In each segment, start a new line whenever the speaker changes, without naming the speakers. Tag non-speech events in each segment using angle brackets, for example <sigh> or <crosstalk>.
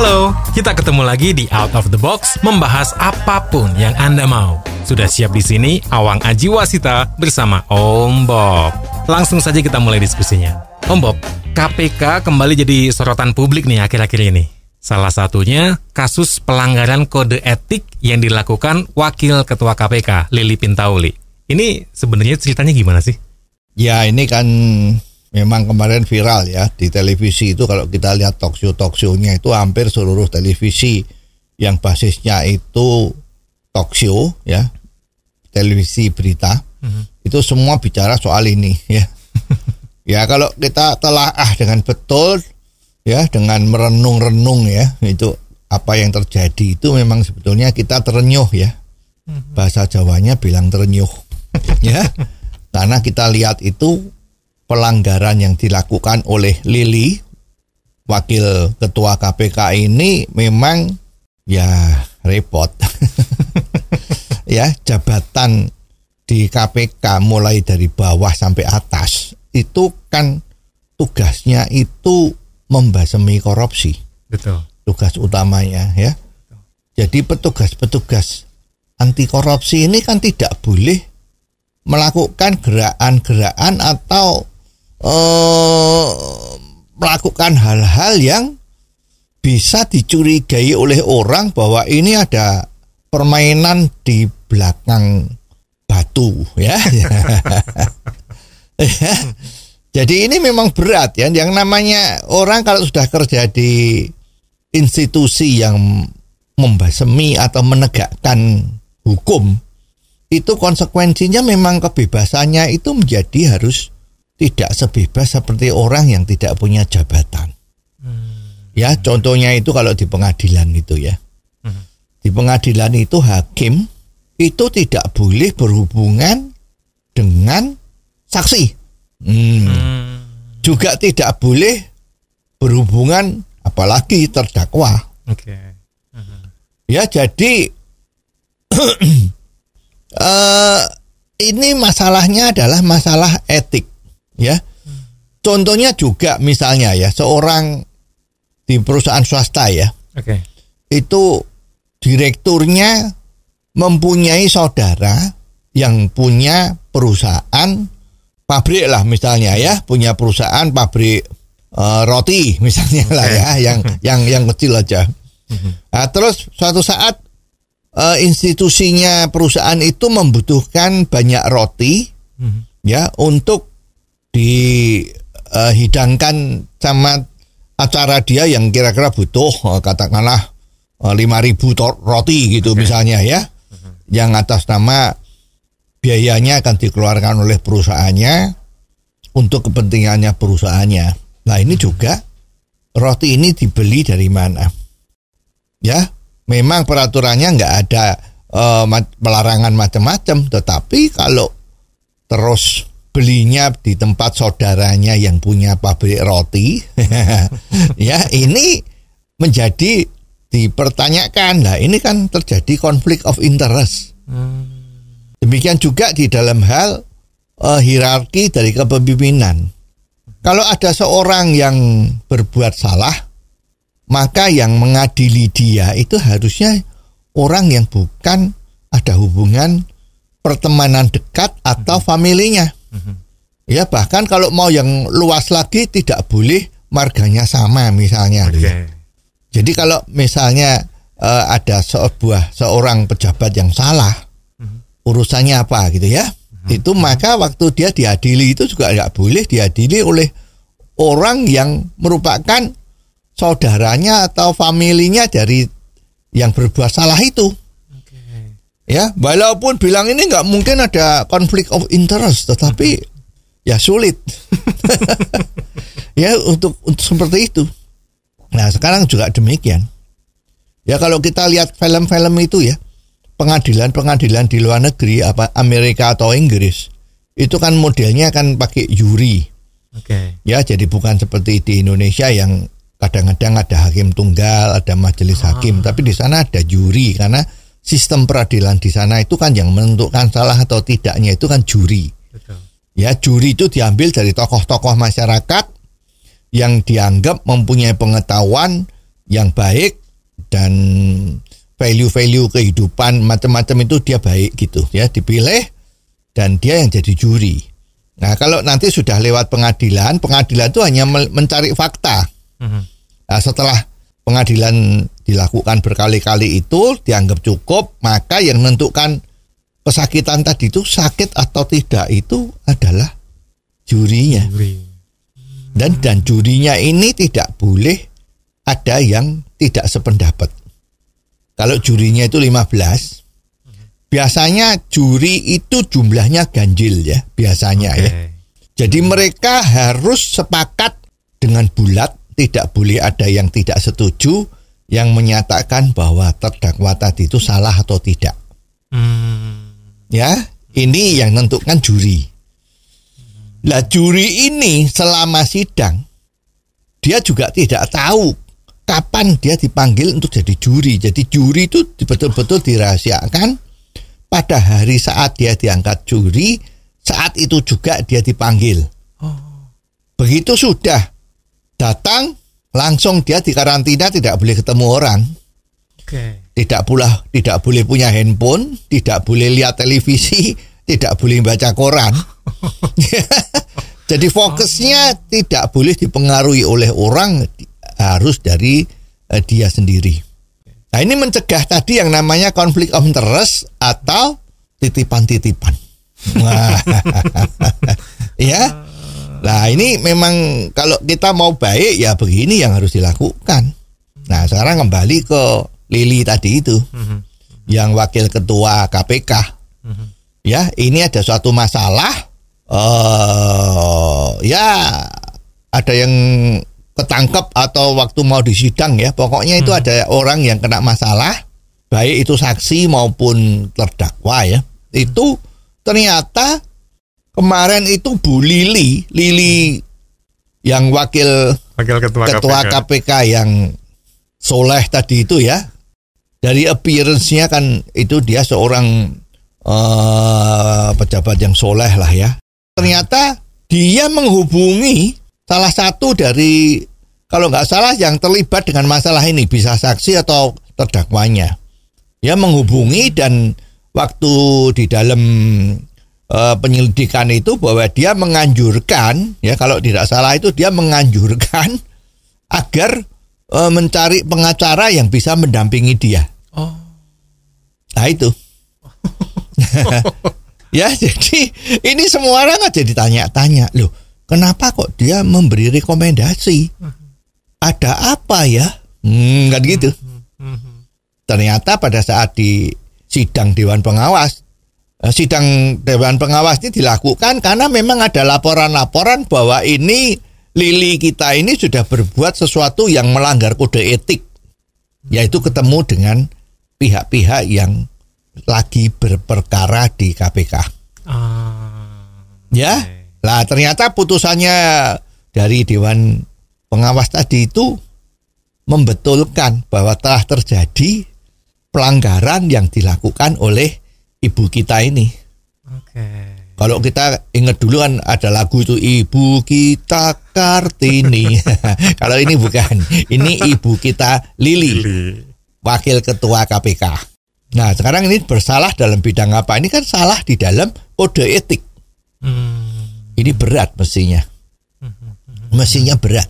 Halo, kita ketemu lagi di Out of the Box membahas apa pun yang Anda mau. Sudah siap di sini Awang Ajiwasita bersama Om Bob. Langsung saja kita mulai diskusinya. Om Bob, KPK kembali jadi sorotan publik nih akhir-akhir ini. Salah satunya kasus pelanggaran kode etik yang dilakukan Wakil Ketua KPK, Lili Pintauli. Ini sebenarnya ceritanya gimana sih?
Ya ini kan memang kemarin viral ya di televisi itu kalau kita lihat talk show talk show-nya itu hampir seluruh televisi yang basisnya itu talk show ya televisi berita. Itu semua bicara soal ini <laughs> ya. Ya kalau kita telaah dengan betul ya dengan merenung-renung ya itu apa yang terjadi itu memang sebetulnya kita terenyuh ya. Bahasa Jawanya bilang terenyuh <laughs> ya. Karena kita lihat itu pelanggaran yang dilakukan oleh Lili wakil ketua KPK ini memang ya repot <laughs> ya jabatan di KPK mulai dari bawah sampai atas itu kan tugasnya itu membasmi korupsi
Betul.
tugas utamanya ya. Jadi petugas-petugas anti korupsi ini kan tidak boleh melakukan gerakan-gerakan atau eh, melakukan hal-hal yang bisa dicurigai oleh orang bahwa ini ada permainan di belakang batu ya. <laughs> Ya. Jadi ini memang berat ya. Yang namanya orang kalau sudah kerja di institusi yang membasmi atau menegakkan hukum itu konsekuensinya memang kebebasannya itu menjadi harus tidak sebebas seperti orang yang tidak punya jabatan. Ya, contohnya itu kalau di pengadilan itu ya. Di pengadilan itu hakim itu tidak boleh berhubungan dengan saksi. Hmm. Juga tidak boleh berhubungan apalagi terdakwa.
Oke.
Ya, jadi <clears throat> eh ini masalahnya adalah masalah etik, ya. Contohnya juga misalnya ya, seorang di perusahaan swasta ya,
Oke.
itu direkturnya mempunyai saudara yang punya perusahaan pabrik lah misalnya ya, punya perusahaan pabrik eh, roti misalnya lah ya, yang <laughs> yang yang kecil aja. Nah, terus suatu saat eh, institusinya perusahaan itu membutuhkan banyak roti ya untuk dihidangkan sama acara dia yang kira-kira butuh eh, katakanlah eh, lima ribu roti gitu misalnya ya yang atas nama biayanya akan dikeluarkan oleh perusahaannya untuk kepentingannya perusahaannya. Nah ini juga roti ini dibeli dari mana? Ya, memang peraturannya nggak ada eh, ma- pelarangan macam-macam, tetapi kalau terus belinya di tempat saudaranya yang punya pabrik roti, <laughs> ya ini menjadi dipertanyakan. Nah ini kan terjadi konflik of interest. Demikian juga di dalam hal eh, hierarki dari kepemimpinan. Kalau ada seorang yang berbuat salah, maka yang mengadili dia itu harusnya orang yang bukan ada hubungan pertemanan dekat atau familinya. Ya bahkan kalau mau yang luas lagi tidak boleh marganya sama misalnya.
Oke.
ya. Jadi kalau misalnya eh, ada sebuah seorang pejabat yang salah, urusannya apa gitu ya? Itu maka waktu dia diadili itu juga nggak boleh diadili oleh orang yang merupakan saudaranya atau familinya dari yang berbuat salah itu. Ya, walaupun bilang ini nggak mungkin ada konflik of interest, tetapi ya sulit. <laughs> ya untuk untuk seperti itu. Nah sekarang juga demikian. Ya kalau kita lihat film-film itu ya pengadilan-pengadilan di luar negeri apa Amerika atau Inggris itu kan modelnya kan pakai juri
Oke.
ya jadi bukan seperti di Indonesia yang kadang-kadang ada hakim tunggal ada majelis hakim tapi di sana ada juri karena sistem peradilan di sana itu kan yang menentukan salah atau tidaknya itu kan juri
Betul.
ya juri itu diambil dari tokoh-tokoh masyarakat yang dianggap mempunyai pengetahuan yang baik dan value-value kehidupan macam-macam itu dia baik gitu ya dipilih dan dia yang jadi juri. Nah kalau nanti sudah lewat pengadilan, pengadilan itu hanya mencari fakta.
Mhm.
Nah, setelah pengadilan dilakukan berkali-kali itu dianggap cukup, maka yang menentukan kesakitan tadi itu sakit atau tidak itu adalah jurinya.
Juri.
Dan dan jurinya ini tidak boleh ada yang tidak sependapat. Kalau jurinya itu 15, biasanya juri itu jumlahnya ganjil ya, biasanya
Oke.
ya. Jadi mereka harus sepakat dengan bulat, tidak boleh ada yang tidak setuju yang menyatakan bahwa terdakwa tadi itu salah atau tidak.
Hmm.
Ya, ini yang menentukan juri. Lah juri ini selama sidang dia juga tidak tahu kapan dia dipanggil untuk jadi juri. Jadi juri itu betul-betul dirahasiakan pada hari saat dia diangkat juri, saat itu juga dia dipanggil. Begitu sudah datang langsung dia dikarantina tidak boleh ketemu orang
Oke.
tidak pula tidak boleh punya handphone, tidak boleh lihat televisi, tidak boleh baca koran. <laughs> Jadi fokusnya tidak boleh dipengaruhi oleh orang, harus dari eh, dia sendiri. Nah ini mencegah tadi yang namanya konflik of interest atau titipan-titipan. <laughs> <laughs> Ya. Nah ini memang kalau kita mau baik ya begini yang harus dilakukan. Nah sekarang kembali ke Lili tadi itu,
Mhm.
yang wakil ketua KPK. Ya ini ada suatu masalah. eh ya ada yang ketangkep atau waktu mau disidang ya. Pokoknya itu ada orang yang kena masalah, baik itu saksi maupun terdakwa ya. Itu ternyata kemarin itu Bu Lili, Lili yang wakil
Wakil ketua,
ketua
KPK.
KPK yang soleh tadi itu ya. Dari appearance-nya kan itu dia seorang eh, pejabat yang soleh lah ya. Ternyata dia menghubungi salah satu dari kalau nggak salah yang terlibat dengan masalah ini bisa saksi atau terdakwanya. Dia menghubungi dan waktu di dalam eh, penyelidikan itu bahwa dia menganjurkan ya kalau tidak salah itu dia menganjurkan <laughs> agar eh, mencari pengacara yang bisa mendampingi dia.
Oh.
Nah itu. <laughs> ya jadi ini semua orang aja ditanya-tanya loh kenapa kok dia memberi rekomendasi ada apa ya hmm, kan gitu
Mhm.
ternyata pada saat di sidang dewan pengawas sidang dewan pengawas ini dilakukan karena memang ada laporan-laporan bahwa ini Lili kita ini sudah berbuat sesuatu yang melanggar kode etik yaitu ketemu dengan pihak-pihak yang lagi berperkara di KPK
Ah.
ya
Oke.
lah ternyata putusannya dari dewan pengawas tadi itu membetulkan bahwa telah terjadi pelanggaran yang dilakukan oleh ibu kita ini.
Oke.
Kalau kita ingat dulu kan ada lagu itu Ibu kita Kartini. <laughs> Kalau ini bukan, ini ibu kita Lili,
Lili.
wakil ketua KPK. Nah, sekarang ini bersalah dalam bidang apa? Ini kan salah di dalam kode etik.
Hmm.
Ini berat mestinya. Mestinya berat.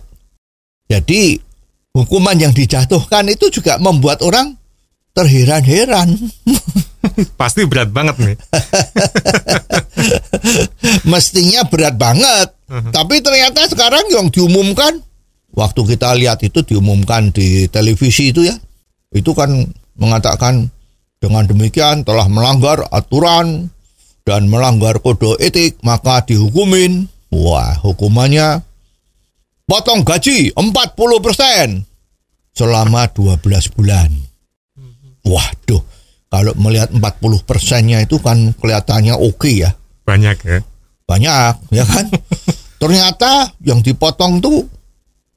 Jadi hukuman yang dijatuhkan itu juga membuat orang terheran-heran. <laughs> <laughs>
Pasti berat banget nih. <laughs>
Mestinya berat banget. Tapi ternyata sekarang yang diumumkan waktu kita lihat itu diumumkan di televisi itu ya. Itu kan mengatakan dengan demikian telah melanggar aturan dan melanggar kode etik maka dihukumin. Wah, hukumannya potong gaji 40% selama 12 bulan. Waduh, kalau melihat 40 persennya itu kan kelihatannya oke ya.
Banyak ya.
Banyak, ya kan? <laughs> Ternyata yang dipotong tuh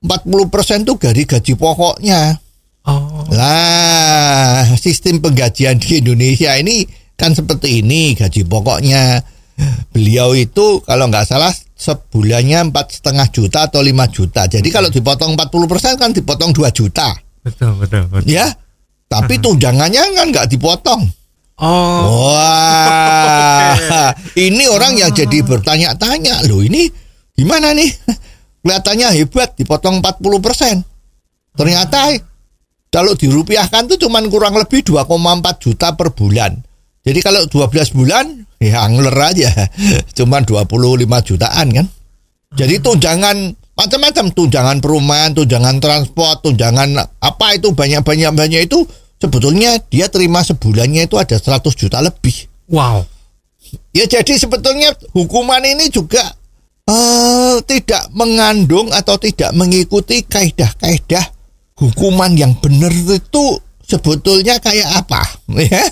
40 persen tuh dari gaji pokoknya.
Oh.
Lah, sistem penggajian di Indonesia ini kan seperti ini gaji pokoknya. Beliau itu kalau nggak salah sebulannya empat setengah juta atau 5 juta. Jadi kalau dipotong 40 persen kan dipotong 2 juta,
Betul, betul, betul.
ya. Tapi tunjangannya kan nggak dipotong.
Oh.
Wah, <laughs> ini orang yang jadi bertanya-tanya loh ini gimana nih? <laughs> Kelihatannya hebat dipotong 40 persen. Ternyata kalau dirupiahkan tuh cuman kurang lebih 2,4 juta per bulan. Jadi kalau 12 bulan ya angler aja, <laughs> cuman 25 jutaan kan. Jadi tunjangan macam-macam tunjangan perumahan, tunjangan transport, tunjangan apa itu banyak-banyak banyak itu sebetulnya dia terima sebulannya itu ada 100 juta lebih.
Wow.
Ya jadi sebetulnya hukuman ini juga eh tidak mengandung atau tidak mengikuti kaidah-kaidah hukuman yang benar itu sebetulnya kayak apa <laughs> ya.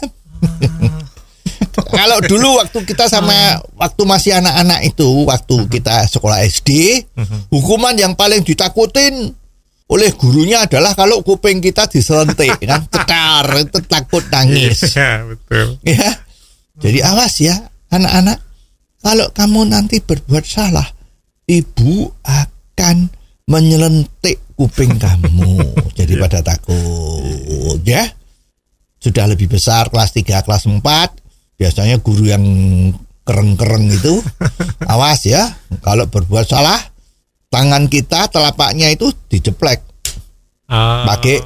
Kalau dulu waktu kita sama waktu masih anak-anak itu, waktu kita sekolah SD, hukuman yang paling ditakutin oleh gurunya adalah kalau kuping kita diselentik <laughs> kan, cetar, itu takut nangis.
Iya, betul.
Ya. Jadi awas ya anak-anak. Kalau kamu nanti berbuat salah, ibu akan menyelentik kuping kamu. <laughs> Jadi pada takut ya. Sudah lebih besar kelas 3, kelas 4, biasanya guru yang kereng-kereng itu <laughs> awas ya. Kalau berbuat salah, tangan kita telapaknya itu dijeplek
Ah.
pakai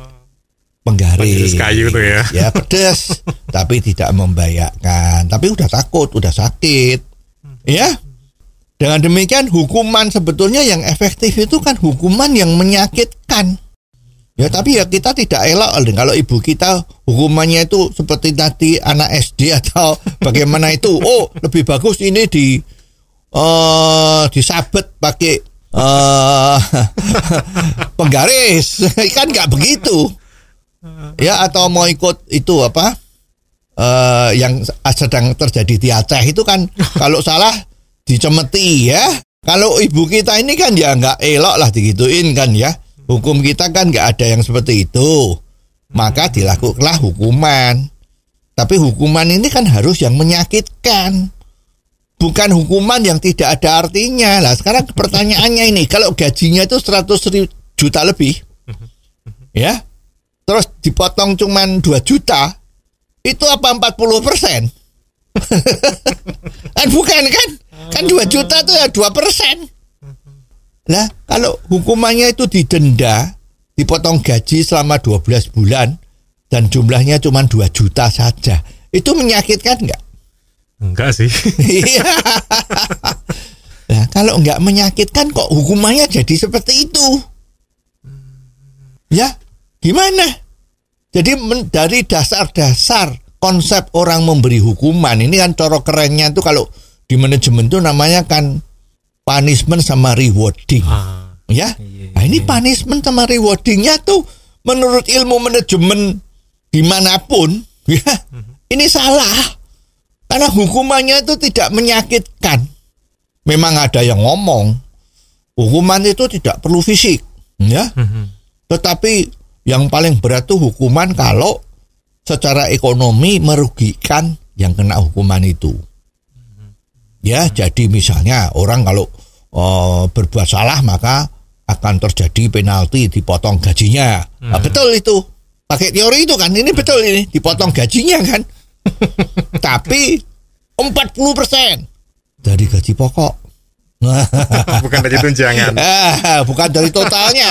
penggaris.
Penggaris kayu tuh ya.
Ya pedes, <laughs> tapi tidak membahayakan. Tapi udah takut, udah sakit. Ya. Dengan demikian hukuman sebetulnya yang efektif itu kan hukuman yang menyakitkan. Ya tapi ya kita tidak elok kalau ibu kita hukumannya itu seperti tadi anak SD atau <laughs> bagaimana itu. Oh, lebih bagus ini di eh disabet pakai eh <laughs> penggaris. <laughs> kan nggak begitu. Ya atau mau ikut itu apa? eh yang sedang terjadi di Aceh itu kan kalau salah dicemeti ya. Kalau ibu kita ini kan ya nggak elok lah digituin kan ya. Hukum kita kan nggak ada yang seperti itu. Maka dilakukanlah hukuman. Tapi hukuman ini kan harus yang menyakitkan. Bukan hukuman yang tidak ada artinya. Lah sekarang pertanyaannya ini, kalau gajinya itu 100 ri- juta lebih, ya, terus dipotong cuman 2 juta, itu apa 40 persen? <laughs> kan bukan kan? Kan 2 juta itu ya 2 persen. Lah kalau hukumannya itu didenda, dipotong gaji selama 12 bulan, dan jumlahnya cuma 2 juta saja, itu menyakitkan nggak?
Enggak sih.
Iya. Nah, kalau nggak menyakitkan kok hukumannya jadi seperti itu? Ya, gimana? Jadi men- dari dasar-dasar konsep orang memberi hukuman ini kan coro kerennya tuh kalau di manajemen tuh namanya kan punishment sama rewarding.
Ah.
Ya, nah ini punishment sama rewardingnya tuh menurut ilmu manajemen di mana pun, <laughs> ya ini salah. Karena hukumannya itu tidak menyakitkan. Memang ada yang ngomong hukuman itu tidak perlu fisik, ya. Tetapi yang paling berat tuh hukuman kalau secara ekonomi merugikan yang kena hukuman itu. Ya, jadi misalnya orang kalau eh, berbuat salah maka akan terjadi penalti dipotong gajinya. Nah, betul itu. Pakai teori itu kan ini betul ini dipotong gajinya kan. <laughs> Tapi 40% dari gaji pokok. <laughs>
Bukan dari tunjangan. <laughs>
Ah, bukan dari totalnya,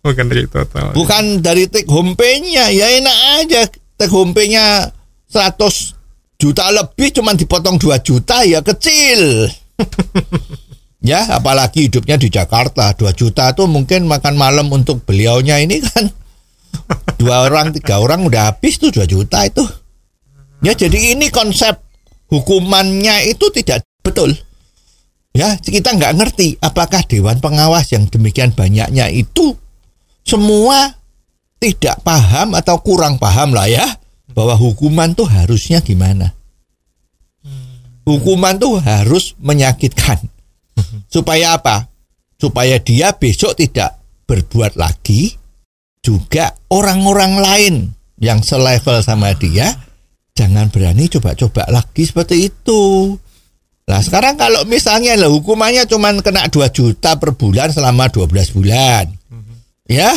Bukan dari total.
bukan dari take home pay-nya. Ya enak aja take home pay-nya 100 juta lebih cuman dipotong 2 juta ya kecil. Ya, apalagi hidupnya di Jakarta 2 juta tuh mungkin makan malam untuk beliaunya ini kan <laughs> dua orang tiga orang udah habis tuh 2 juta itu. Ya, jadi ini konsep hukumannya itu tidak betul. Ya, kita nggak ngerti apakah dewan pengawas yang demikian banyaknya itu semua tidak paham atau kurang paham lah ya bahwa hukuman tuh harusnya gimana. Hukuman tuh harus menyakitkan. Supaya apa? Supaya dia besok tidak berbuat lagi. Juga orang-orang lain yang selevel sama dia jangan berani coba-coba lagi seperti itu. Nah sekarang kalau misalnya lah hukumannya cuma kena 2 juta per bulan selama 12 bulan. Ya.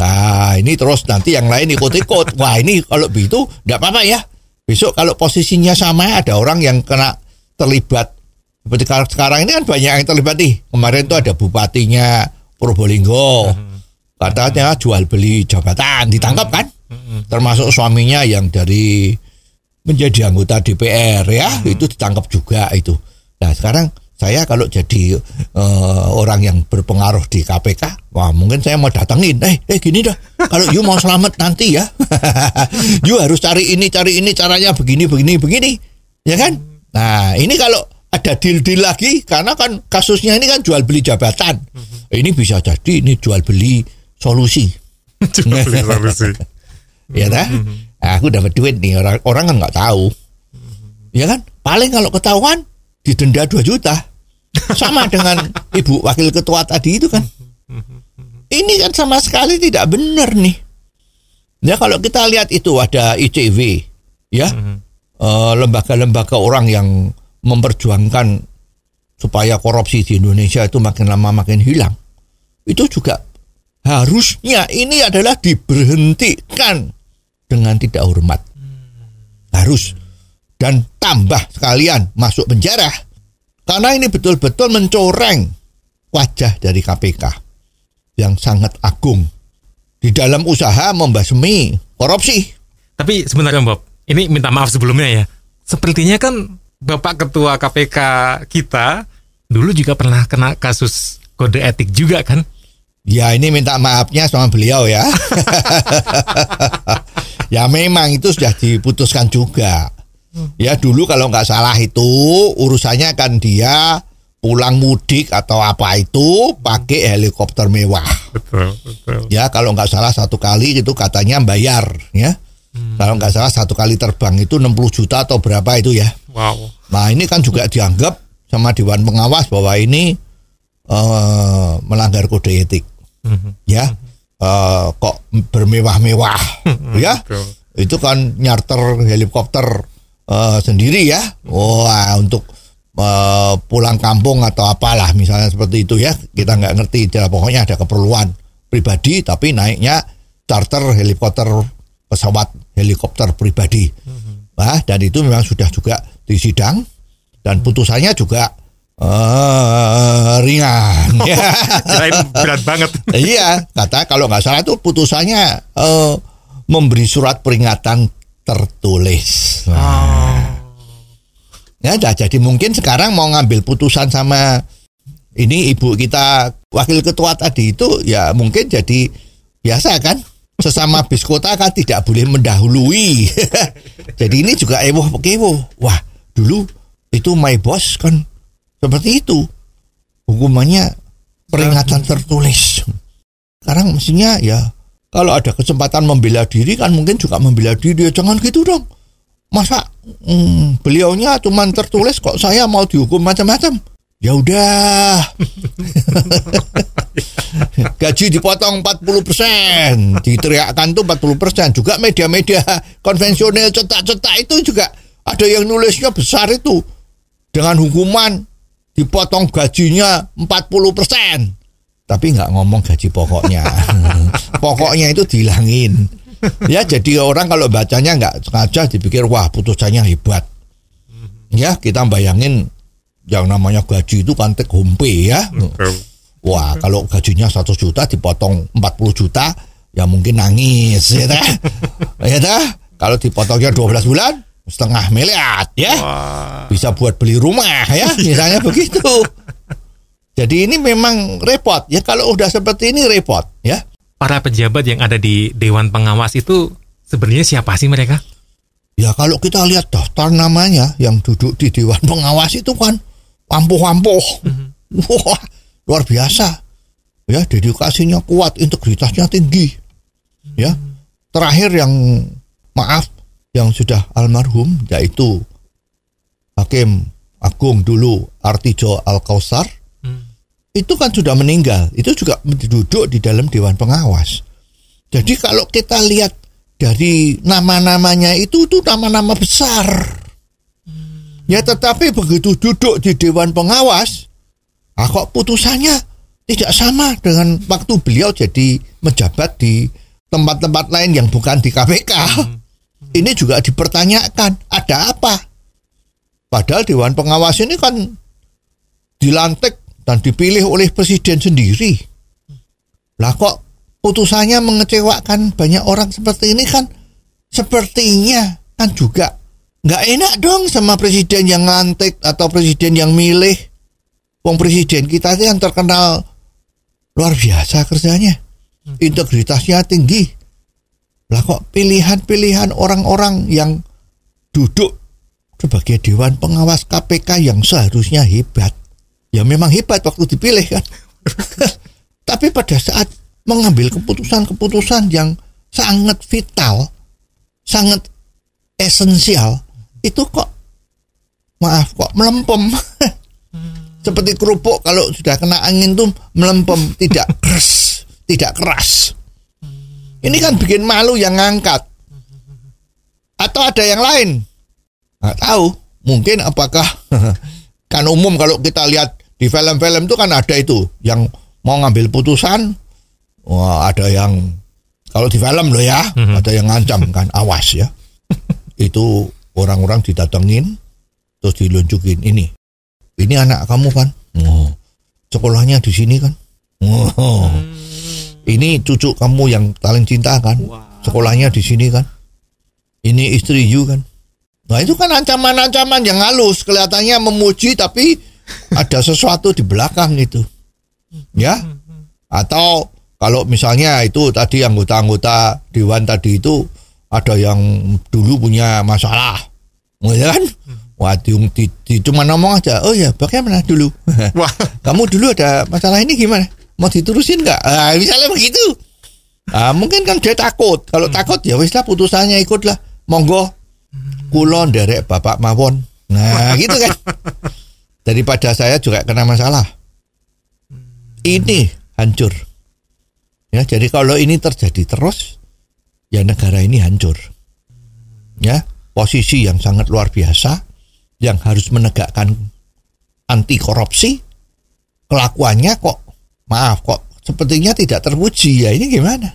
Nah ini terus nanti yang lain ikut-ikut. <laughs> Wah ini kalau begitu enggak apa-apa ya. Besok kalau posisinya sama ada orang yang kena terlibat. Seperti kalau sekarang ini kan banyak yang terlibat nih. Kemarin tuh ada bupatinya Probolinggo. Katanya jual beli jabatan ditangkap kan? Termasuk suaminya yang dari menjadi anggota DPR ya, itu ditangkap juga itu. Nah, sekarang saya kalau jadi eh, orang yang berpengaruh di KPK, wah mungkin saya mau datengin, eh eh gini dah, kalau you mau selamat nanti ya, <laughs> you harus cari ini cari ini caranya begini begini begini, ya kan? Nah ini kalau ada deal-deal lagi, karena kan kasusnya ini kan jual beli jabatan, ini bisa jadi ini jual beli solusi, <laughs>
Cuma beli solusi.
ya dah. Nah, aku dapat duit nih orang orang kan nggak tahu, ya kan? Paling kalau ketahuan didenda 2 juta, sama <laughs> dengan ibu wakil ketua tadi itu kan. Ini kan sama sekali tidak benar nih. Ya kalau kita lihat itu ada ICW, ya eh, lembaga-lembaga orang yang memperjuangkan supaya korupsi di Indonesia itu makin lama makin hilang. Itu juga harusnya ini adalah diberhentikan dengan tidak hormat. Harus dan tambah sekalian masuk penjara. Karena ini betul-betul mencoreng wajah dari KPK yang sangat agung di dalam usaha membasmi korupsi.
Tapi sebenarnya Bob, ini minta maaf sebelumnya ya. Sepertinya kan Bapak Ketua KPK kita dulu juga pernah kena kasus kode etik juga kan?
Ya ini minta maafnya sama beliau ya. <laughs> ya memang itu sudah diputuskan juga. Ya dulu kalau nggak salah itu urusannya kan dia pulang mudik atau apa itu pakai helikopter mewah.
Betul, betul.
Ya kalau nggak salah satu kali itu katanya bayar ya. Kalau nggak salah satu kali terbang itu 60 juta atau berapa itu ya.
Wow.
Nah ini kan juga dianggap sama Dewan Pengawas bahwa ini eh, melanggar kode etik, ya. Eh, kok bermewah-mewah, ya.
Betul.
Itu kan nyarter helikopter eh, sendiri ya. Wah untuk eh, pulang kampung atau apalah misalnya seperti itu ya. Kita nggak ngerti. Ya, pokoknya ada keperluan pribadi tapi naiknya charter helikopter pesawat helikopter pribadi. Nah, dan itu memang sudah juga disidang dan putusannya juga eh ringan. <laughs> Ya.
Kirain berat banget. <laughs>
iya, kata kalau nggak salah itu putusannya eh, memberi surat peringatan tertulis. Nah, ya, dah, jadi mungkin sekarang mau ngambil putusan sama ini ibu kita wakil ketua tadi itu ya mungkin jadi biasa kan sesama bis kota kan tidak boleh mendahului. <laughs> jadi ini juga ewoh kewoh. Wah, dulu itu my boss kan seperti itu. Hukumannya peringatan tertulis. Sekarang mestinya ya kalau ada kesempatan membela diri kan mungkin juga membela diri. Jangan gitu dong. Masa hmm, beliaunya cuma tertulis kok saya mau dihukum macam-macam. Ya udah. <laughs> <laughs> Gaji dipotong 40%, diteriakkan tuh 40%. Juga media-media konvensional cetak-cetak itu juga ada yang nulisnya besar itu. Dengan hukuman dipotong gajinya 40%. Tapi nggak ngomong gaji pokoknya. <laughs> pokoknya itu dihilangin. Ya jadi orang kalau bacanya nggak sengaja dipikir wah putusannya hebat. Ya kita bayangin yang namanya gaji itu kan take home pay ya.
Betul.
Wah, kalau gajinya 100 juta dipotong 40 juta, ya mungkin nangis, ya dah. <laughs> ya dah. Kalau dipotongnya 12 bulan, setengah miliar, ya.
Wah.
Bisa buat beli rumah, ya. <laughs> Misalnya begitu. Jadi ini memang repot, ya. Kalau udah seperti ini repot, ya.
Para pejabat yang ada di Dewan Pengawas itu sebenarnya siapa sih mereka?
Ya kalau kita lihat daftar namanya yang duduk di Dewan Pengawas itu kan ampuh-ampuh. Wah, luar biasa. Ya, dedikasinya kuat, integritasnya tinggi. Ya. Terakhir yang maaf yang sudah almarhum yaitu Hakim Agung dulu Artijo Al Kausar
Hmm.
itu kan sudah meninggal itu juga duduk di dalam dewan pengawas jadi kalau kita lihat dari nama-namanya itu itu nama-nama besar ya tetapi begitu duduk di dewan pengawas ah kok putusannya tidak sama dengan waktu beliau jadi menjabat di tempat-tempat lain yang bukan di KPK ini juga dipertanyakan ada apa? Padahal dewan pengawas ini kan dilantik dan dipilih oleh presiden sendiri. Lah kok putusannya mengecewakan banyak orang seperti ini kan? Sepertinya kan juga nggak enak dong sama presiden yang lantik atau presiden yang milih. Wong presiden kita itu yang terkenal luar biasa kerjanya, integritasnya tinggi. Lah kok pilihan-pilihan orang-orang yang duduk sebagai dewan pengawas KPK yang seharusnya hebat ya memang hebat waktu dipilih kan. <laughs> Tapi pada saat mengambil keputusan-keputusan yang sangat vital, sangat esensial, itu kok maaf kok melempem. <laughs> Seperti kerupuk kalau sudah kena angin tuh melempem, tidak keras, tidak keras. Ini kan bikin malu yang ngangkat. Atau ada yang lain? Nggak tahu. Mungkin apakah <laughs> kan umum kalau kita lihat di film-film itu kan ada itu yang mau ngambil putusan wah ada yang kalau di film loh ya ada yang ngancam kan <laughs> awas ya itu orang-orang didatengin terus dilunjukin ini ini anak kamu kan oh, sekolahnya di sini kan? Oh, ini cucu kamu yang paling cinta kan? Sekolahnya di sini kan? Ini istri you kan? Nah itu kan ancaman-ancaman yang halus. Kelihatannya memuji tapi ada sesuatu di belakang itu. Ya. Atau kalau misalnya itu tadi anggota-anggota dewan tadi itu ada yang dulu punya masalah. Ya kan? Wah, di, di, di, cuma ngomong aja. Oh ya, bagaimana dulu? <laughs>
Wah.
Kamu dulu ada masalah ini gimana? Mau diterusin nggak? Ah, misalnya begitu. Ah, mungkin kan dia takut. Kalau takut ya wis lah putusannya ikutlah. Monggo kulon derek bapak mawon. Nah, <laughs> gitu kan daripada saya juga kena masalah. Ini hancur. Ya, jadi kalau ini terjadi terus, ya negara ini hancur. Ya, posisi yang sangat luar biasa yang harus menegakkan anti korupsi, kelakuannya kok maaf kok sepertinya tidak terpuji ya ini gimana?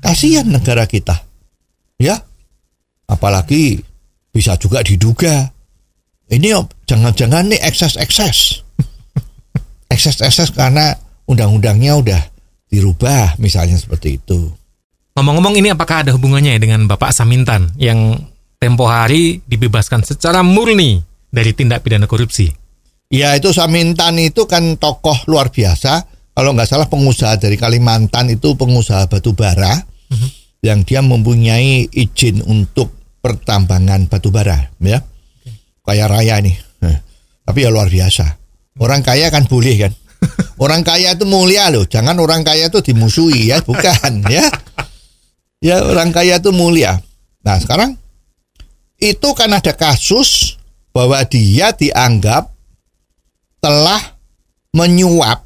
Kasihan negara kita. Ya. Apalagi bisa juga diduga ini jangan-jangan nih ekses-ekses. <laughs> Ekses-ekses karena undang-undangnya udah dirubah misalnya seperti itu.
Ngomong-ngomong ini apakah ada hubungannya ya dengan Bapak Samintan yang tempo hari dibebaskan secara murni dari tindak pidana korupsi?
Ya itu Samintan itu kan tokoh luar biasa. Kalau nggak salah pengusaha dari Kalimantan itu pengusaha batu bara
Mhm.
yang dia mempunyai izin untuk pertambangan batu bara, ya kaya raya nih. Nah, tapi ya luar biasa. Orang kaya kan boleh kan. <laughs> Orang kaya itu mulia loh. Jangan orang kaya itu dimusuhi ya, bukan ya. Ya orang kaya itu mulia. Nah sekarang itu kan ada kasus bahwa dia dianggap telah menyuap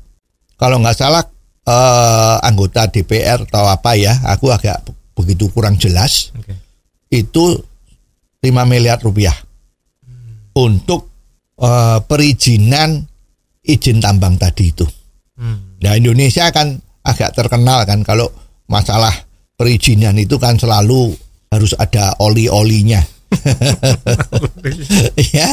kalau nggak salah eh, anggota DPR atau apa ya, aku agak begitu kurang jelas.
Oke.
Itu 5 miliar rupiah untuk eh, perizinan izin tambang tadi itu.
Hmm.
Nah Indonesia kan agak terkenal kan kalau masalah perizinan itu kan selalu harus ada oli-olinya. <laughs> ya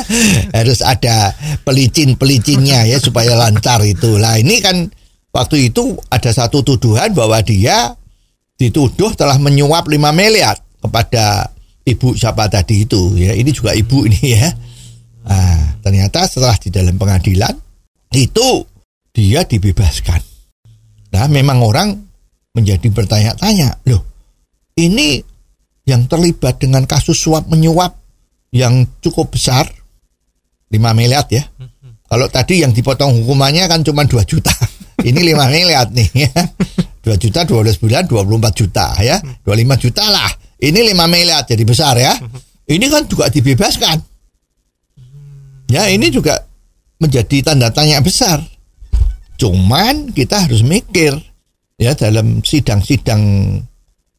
harus ada pelicin-pelicinnya ya supaya lancar itu. Lah ini kan waktu itu ada satu tuduhan bahwa dia dituduh telah menyuap 5 miliar kepada ibu siapa tadi itu ya. Ini juga ibu ini ya. Nah, ternyata setelah di dalam pengadilan itu dia dibebaskan. Nah, memang orang menjadi bertanya-tanya, loh, ini yang terlibat dengan kasus suap menyuap yang cukup besar, 5 miliar ya. Kalau tadi yang dipotong hukumannya kan cuma 2 juta. <laughs> Ini 5 miliar nih ya. 2 juta 12 bulan 24 juta ya. 25 juta lah. ini 5 miliar jadi besar ya. Ini kan juga dibebaskan. Ya, ini juga menjadi tanda tanya besar. Cuman kita harus mikir ya dalam sidang-sidang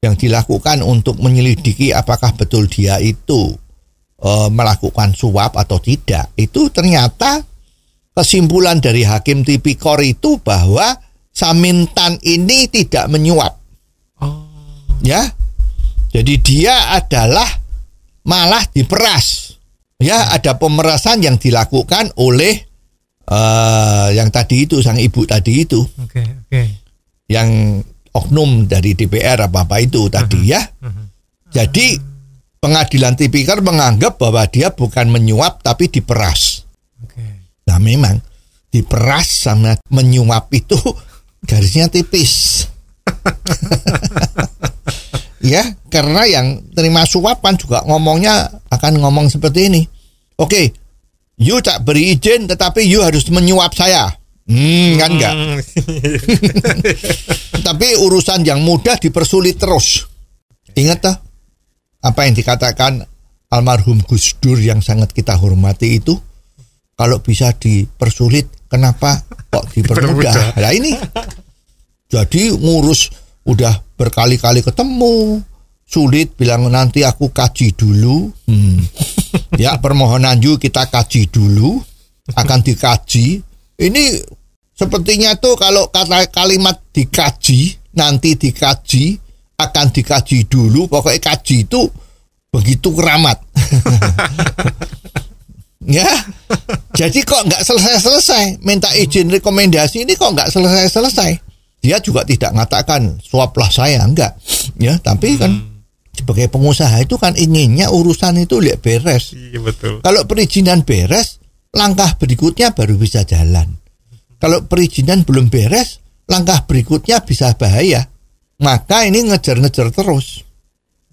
yang dilakukan untuk menyelidiki apakah betul dia itu e, melakukan suap atau tidak. Itu ternyata kesimpulan dari hakim tipikor itu bahwa Samintan ini tidak menyuap.
Oh.
Ya. Jadi dia adalah malah diperas. Ya, ada pemerasan yang dilakukan oleh uh, yang tadi itu sang ibu tadi itu.
Oke, oke.
Yang oknum dari DPR apa apa itu tadi ya. Jadi pengadilan tipikor menganggap bahwa dia bukan menyuap tapi diperas. Nah memang diperas sama menyuap itu <laughs> garisnya tipis. <laughs> ya, karena yang terima suap kan juga ngomongnya akan ngomong seperti ini. Oke, you tak beri izin tetapi you harus menyuap saya. Hmm, kan enggak.
Hmm. <laughs>
Tapi urusan yang mudah dipersulit terus. Ingat tak apa yang dikatakan almarhum Gus Dur yang sangat kita hormati itu kalau bisa dipersulit kenapa kok dipermudah? Nah ini jadi ngurus udah berkali-kali ketemu sulit bilang nanti aku kaji dulu. Hmm. <laughs> ya permohonan you kita kaji dulu akan dikaji. Ini sepertinya tuh kalau kata kalimat dikaji nanti dikaji akan dikaji dulu pokoknya kaji itu begitu keramat. <laughs> ya. Jadi kok nggak selesai-selesai? Minta izin rekomendasi ini kok nggak selesai-selesai? Dia juga tidak mengatakan suaplah saya enggak ya tapi kan sebagai pengusaha itu kan inginnya urusan itu lihat beres.
Iya betul.
kalau perizinan beres langkah berikutnya baru bisa jalan kalau perizinan belum beres langkah berikutnya bisa bahaya maka ini ngejar-ngejar terus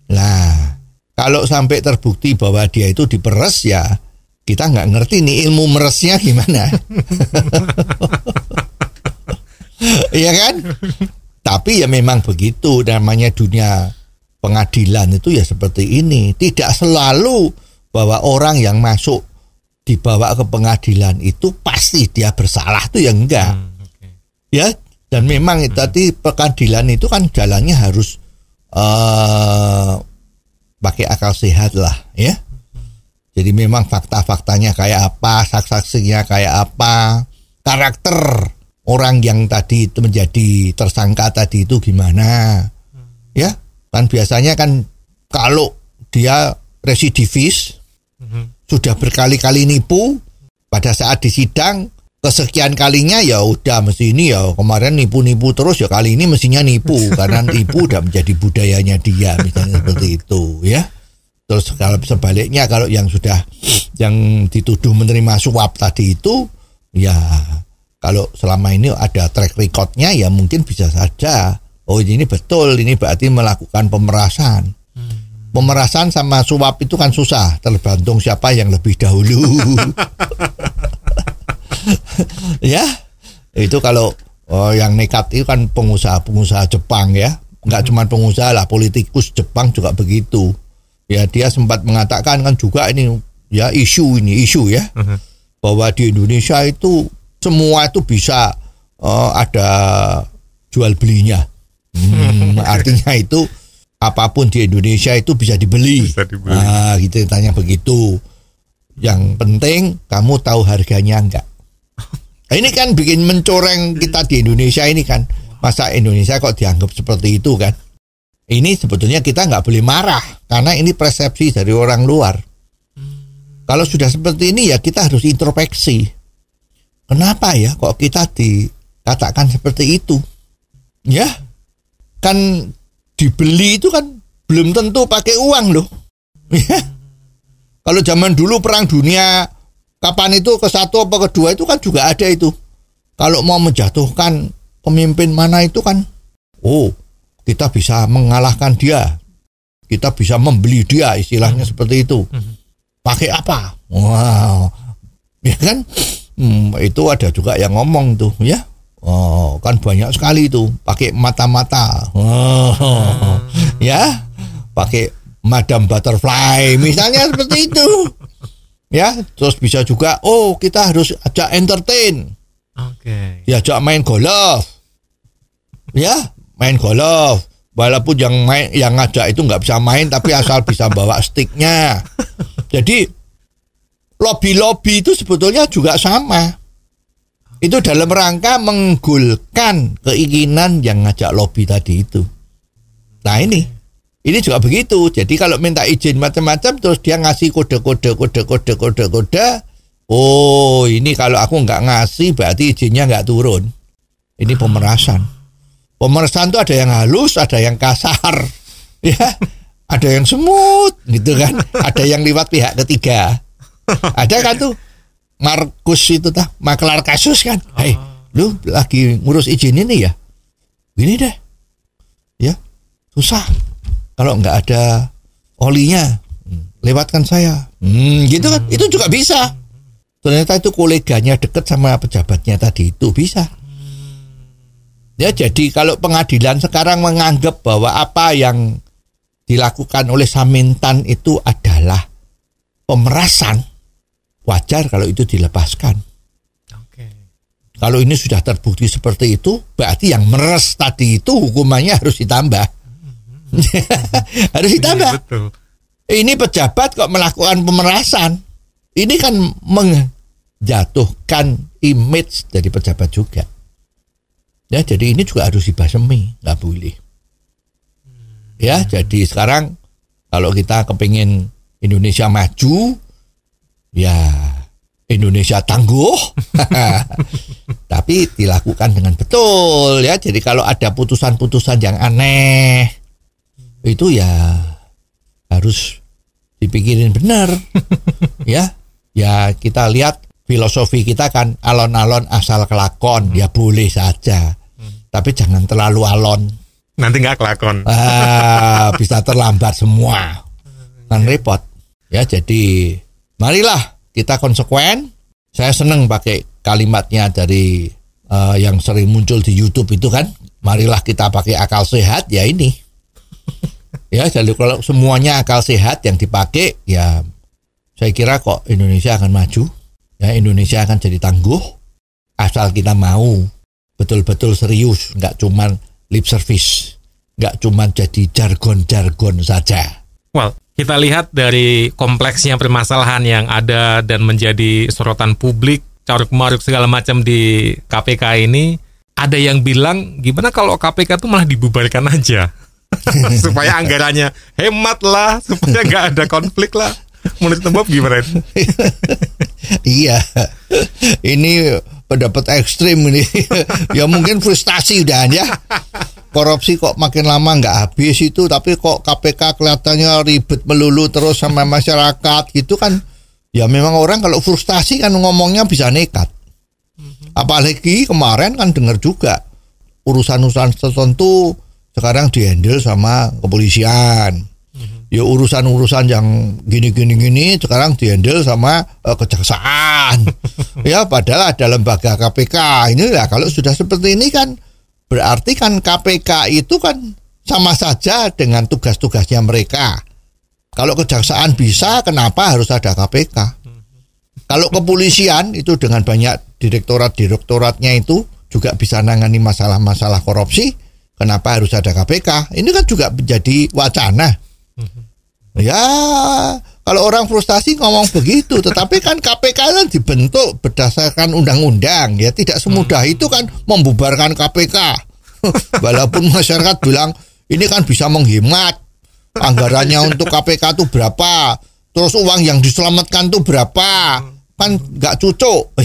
lah kalau sampai terbukti bahwa dia itu diperes ya kita nggak ngerti nih ilmu meresnya gimana <laughs> Iya kan? Tapi ya memang begitu namanya dunia pengadilan itu ya seperti ini. Tidak selalu bahwa orang yang masuk dibawa ke pengadilan itu pasti dia bersalah tuh ya enggak.
Hmm, oke.
Ya, dan memang itu tadi pengadilan itu kan jalannya harus eh pakai akal sehat lah, ya. Jadi memang fakta-faktanya kayak apa, saksi-saksinya kayak apa, karakter orang yang tadi itu menjadi tersangka tadi itu gimana, ya. Kan biasanya kan kalau dia residivis sudah berkali-kali nipu pada saat disidang kesekian kalinya ya udah mesti ini ya kemarin nipu-nipu terus ya kali ini mestinya nipu <laughs> karena nipu udah menjadi budayanya dia misalnya seperti itu ya. Terus kalau sebaliknya kalau yang sudah yang dituduh menerima suap tadi itu ya kalau selama ini ada track recordnya ya mungkin bisa saja oh ini betul ini berarti melakukan pemerasan pemerasan sama suap itu kan susah tergantung siapa yang lebih dahulu. <laughs> Ya itu kalau oh, yang nekat itu kan pengusaha-pengusaha Jepang ya. Nggak cuma pengusaha lah politikus Jepang juga begitu. Ya dia sempat mengatakan kan juga ini ya isu ini isu ya. Bahwa di Indonesia itu semua itu bisa eh, ada jual belinya. Hmm, artinya itu apa pun di Indonesia itu bisa dibeli.
Bisa dibeli.
Ah, gitu tanya begitu. Yang penting kamu tahu harganya enggak. Nah, <laughs> ini kan bikin mencoreng kita di Indonesia ini kan. Masa Indonesia kok dianggap seperti itu kan? Ini sebetulnya kita nggak boleh marah karena ini persepsi dari orang luar. Kalau sudah seperti ini ya kita harus introspeksi. Kenapa ya kok kita dikatakan seperti itu? Ya, kan dibeli itu kan belum tentu pakai uang loh. Ya. Kalau zaman dulu perang dunia kapan itu ke satu apa kedua itu kan juga ada itu. Kalau mau menjatuhkan pemimpin mana itu kan, oh kita bisa mengalahkan dia, kita bisa membeli dia istilahnya seperti itu. Pakai apa? Wow, ya kan? Hmm, itu ada juga yang ngomong tuh ya. Oh, kan banyak sekali itu pakai mata-mata. Oh, ya, pakai Madam Butterfly misalnya seperti itu. Ya, terus bisa juga oh kita harus ajak entertain.
Oke.
Diajak main golf. Ya, main golf. Walaupun yang main yang ngajak itu nggak bisa main tapi asal bisa bawa sticknya. Jadi lobby-lobby itu sebetulnya juga sama. Itu dalam rangka menggulkan keinginan yang ngajak lobby tadi itu. Nah ini, ini juga begitu. Jadi kalau minta izin macam-macam terus dia ngasih kode-kode kode-kode kode-kode. Oh ini kalau aku nggak ngasih berarti izinnya nggak turun. Ini pemerasan. Pemerasan itu ada yang halus, ada yang kasar, <laughs> ya, ada yang semut, gitu kan, ada yang lewat pihak ketiga. Ada kan tuh Markus itu tah, makelar kasus kan. Hei, lu lagi ngurus izin ini ya? Gini deh, ya, susah. Kalau nggak ada olinya, hmm, lewatkan saya. Hmm, gitu kan, itu juga bisa. Ternyata itu koleganya deket sama pejabatnya tadi itu bisa. Ya jadi kalau pengadilan sekarang menganggap bahwa apa yang dilakukan oleh Samintan itu adalah pemerasan, wajar kalau itu dilepaskan.
Oke.
Kalau ini sudah terbukti seperti itu, berarti yang meres tadi itu hukumannya harus ditambah. <laughs> harus ditambah.
Iya, betul.
Ini pejabat kok melakukan pemerasan. Ini kan menjatuhkan image dari pejabat juga. Ya, jadi ini juga harus dibasemi, nggak boleh. Ya, jadi sekarang kalau kita kepingin Indonesia maju, ya Indonesia tangguh, <laughs> tapi dilakukan dengan betul ya. Jadi kalau ada putusan-putusan yang aneh, itu ya harus dipikirin benar, <laughs> ya. Ya kita lihat filosofi kita kan alon-alon asal kelakon, ya boleh saja tapi jangan terlalu alon.
Nanti nggak kelakon.
Ah, bisa terlambat semua. <laughs> Kan repot. Ya, jadi marilah kita konsekuen. Saya seneng pakai kalimatnya dari uh, yang sering muncul di YouTube itu kan. Marilah kita pakai akal sehat ya ini. <laughs> Ya, jadi kalau semuanya akal sehat yang dipakai ya saya kira kok Indonesia akan maju. Ya, Indonesia akan jadi tangguh asal kita mau betul-betul serius, nggak cuman lip service, nggak cuman jadi jargon-jargon saja.
Well, kita lihat dari kompleksnya permasalahan yang ada dan menjadi sorotan publik, caruk maruk segala macam di KPK ini, ada yang bilang gimana kalau KPK itu malah dibubarkan aja. <laughs> supaya anggarannya hemat lah, supaya nggak ada konflik lah. Menurut Bob gimana? <laughs>
iya, ini pendapat ekstrim ini. <laughs> ya mungkin frustasi udah ya. Korupsi kok makin lama nggak habis itu, tapi kok KPK kelihatannya ribet melulu terus sama masyarakat gitu kan. Ya memang orang kalau frustasi kan ngomongnya bisa nekat. Apalagi kemarin kan dengar juga urusan-urusan tertentu sekarang dihandle sama kepolisian ya urusan-urusan yang gini-gini gini sekarang dihandle sama uh, kejaksaan. <laughs> ya padahal ada lembaga KPK. Ini ya kalau sudah seperti ini kan berarti kan KPK itu kan sama saja dengan tugas-tugasnya mereka. Kalau kejaksaan bisa, kenapa harus ada KPK? Kalau kepolisian itu dengan banyak direktorat-direktoratnya itu juga bisa nangani masalah-masalah korupsi, kenapa harus ada KPK? Ini kan juga menjadi wacana Ya, kalau orang frustasi ngomong begitu, tetapi kan KPK kan dibentuk berdasarkan undang-undang, ya tidak semudah itu kan membubarkan KPK. <laughs> Walaupun masyarakat bilang ini kan bisa menghemat anggarannya <laughs> untuk KPK itu berapa, terus uang yang diselamatkan itu berapa, kan nggak cucuk.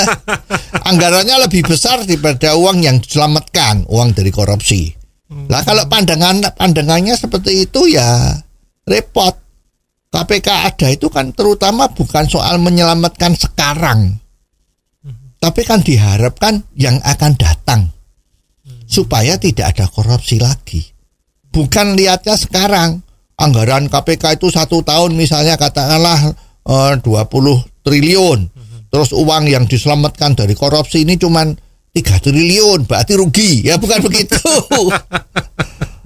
<laughs> anggarannya lebih besar daripada uang yang diselamatkan, uang dari korupsi. Lah kalau pandangan pandangannya seperti itu ya repot. KPK ada itu kan terutama bukan soal menyelamatkan sekarang, tapi kan diharapkan yang akan datang. Supaya tidak ada korupsi lagi. Bukan lihatnya sekarang. Anggaran KPK itu satu tahun misalnya katakanlah eh, 20 triliun, terus uang yang diselamatkan dari korupsi ini cuman 3 triliun, berarti rugi. Ya bukan begitu. <laughs>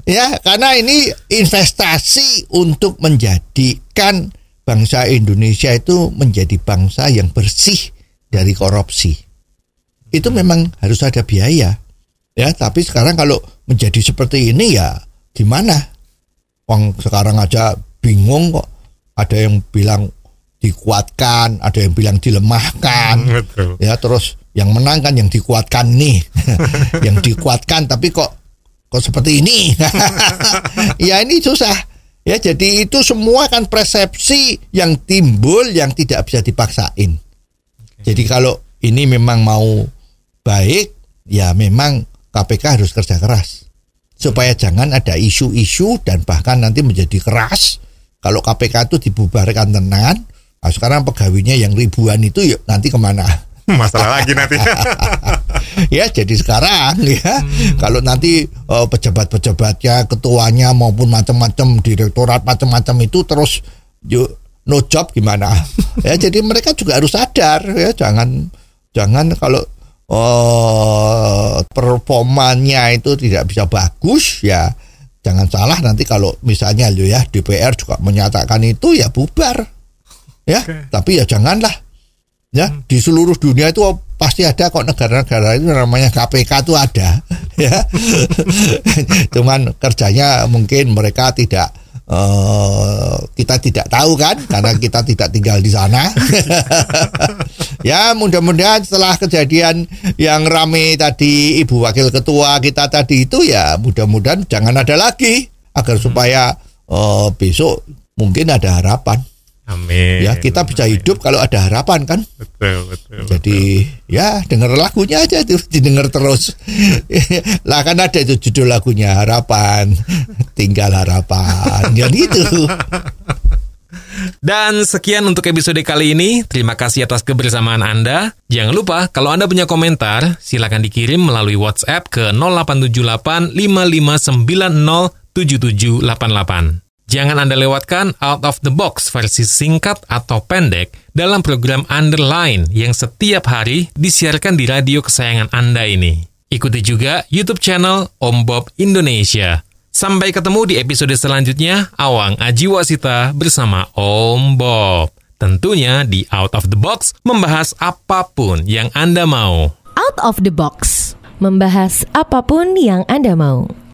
Ya, karena ini investasi untuk menjadikan bangsa Indonesia itu menjadi bangsa yang bersih dari korupsi. Itu memang harus ada biaya. Ya, tapi sekarang kalau menjadi seperti ini ya gimana? Wong sekarang aja bingung kok. Ada yang bilang dikuatkan, ada yang bilang dilemahkan.
Betul.
Ya, terus yang menang kan yang dikuatkan nih. <laughs> yang dikuatkan tapi kok kok seperti ini. <laughs> ya ini susah. Ya jadi itu semua kan persepsi yang timbul yang tidak bisa dipaksain. Jadi kalau ini memang mau baik, ya memang KPK harus kerja keras supaya jangan ada isu-isu dan bahkan nanti menjadi keras. Kalau KPK itu dibubarkan tenan, nah sekarang pegawainya yang ribuan itu yuk nanti ke mana?
Masalah lagi nanti. <laughs>
ya jadi sekarang ya.
Hmm.
kalau nanti eh, pejabat-pejabatnya ketuanya maupun macam-macam direktorat macam-macam itu terus yuk no job gimana? <laughs> Ya jadi mereka juga harus sadar ya. Jangan jangan kalau eh performanya itu tidak bisa bagus ya. Jangan salah nanti kalau misalnya lo ya DPR juga menyatakan itu ya bubar. Ya tapi ya janganlah ya di seluruh dunia itu pasti ada kok negara-negara itu namanya KPK itu ada. <laughs> Ya. <laughs> Cuman kerjanya mungkin mereka tidak eh, kita tidak tahu kan karena kita tidak tinggal di sana. <laughs> Ya mudah-mudahan setelah kejadian yang rame tadi ibu wakil ketua kita tadi itu ya mudah-mudahan jangan ada lagi agar supaya eh, besok mungkin ada harapan
Amin.
ya kita bisa
Amin.
hidup kalau ada harapan kan
Betul, betul.
jadi ya denger lagunya aja tuh didengar terus <laughs> lah kan ada itu judul lagunya harapan tinggal harapan ya gitu
Dan sekian untuk episode kali ini. Terima kasih atas kebersamaan Anda. Jangan lupa, kalau Anda punya komentar, silakan dikirim melalui WhatsApp ke 0878 5590 7788. Jangan Anda lewatkan Out of the Box versi singkat atau pendek dalam program Underline yang setiap hari disiarkan di radio kesayangan Anda ini. Ikuti juga YouTube channel Om Bob Indonesia. Sampai ketemu di episode selanjutnya, Awang Ajiwasita bersama Om Bob. Tentunya di Out of the Box membahas apa pun yang Anda mau.
Out of the box. Membahas apa pun yang Anda mau.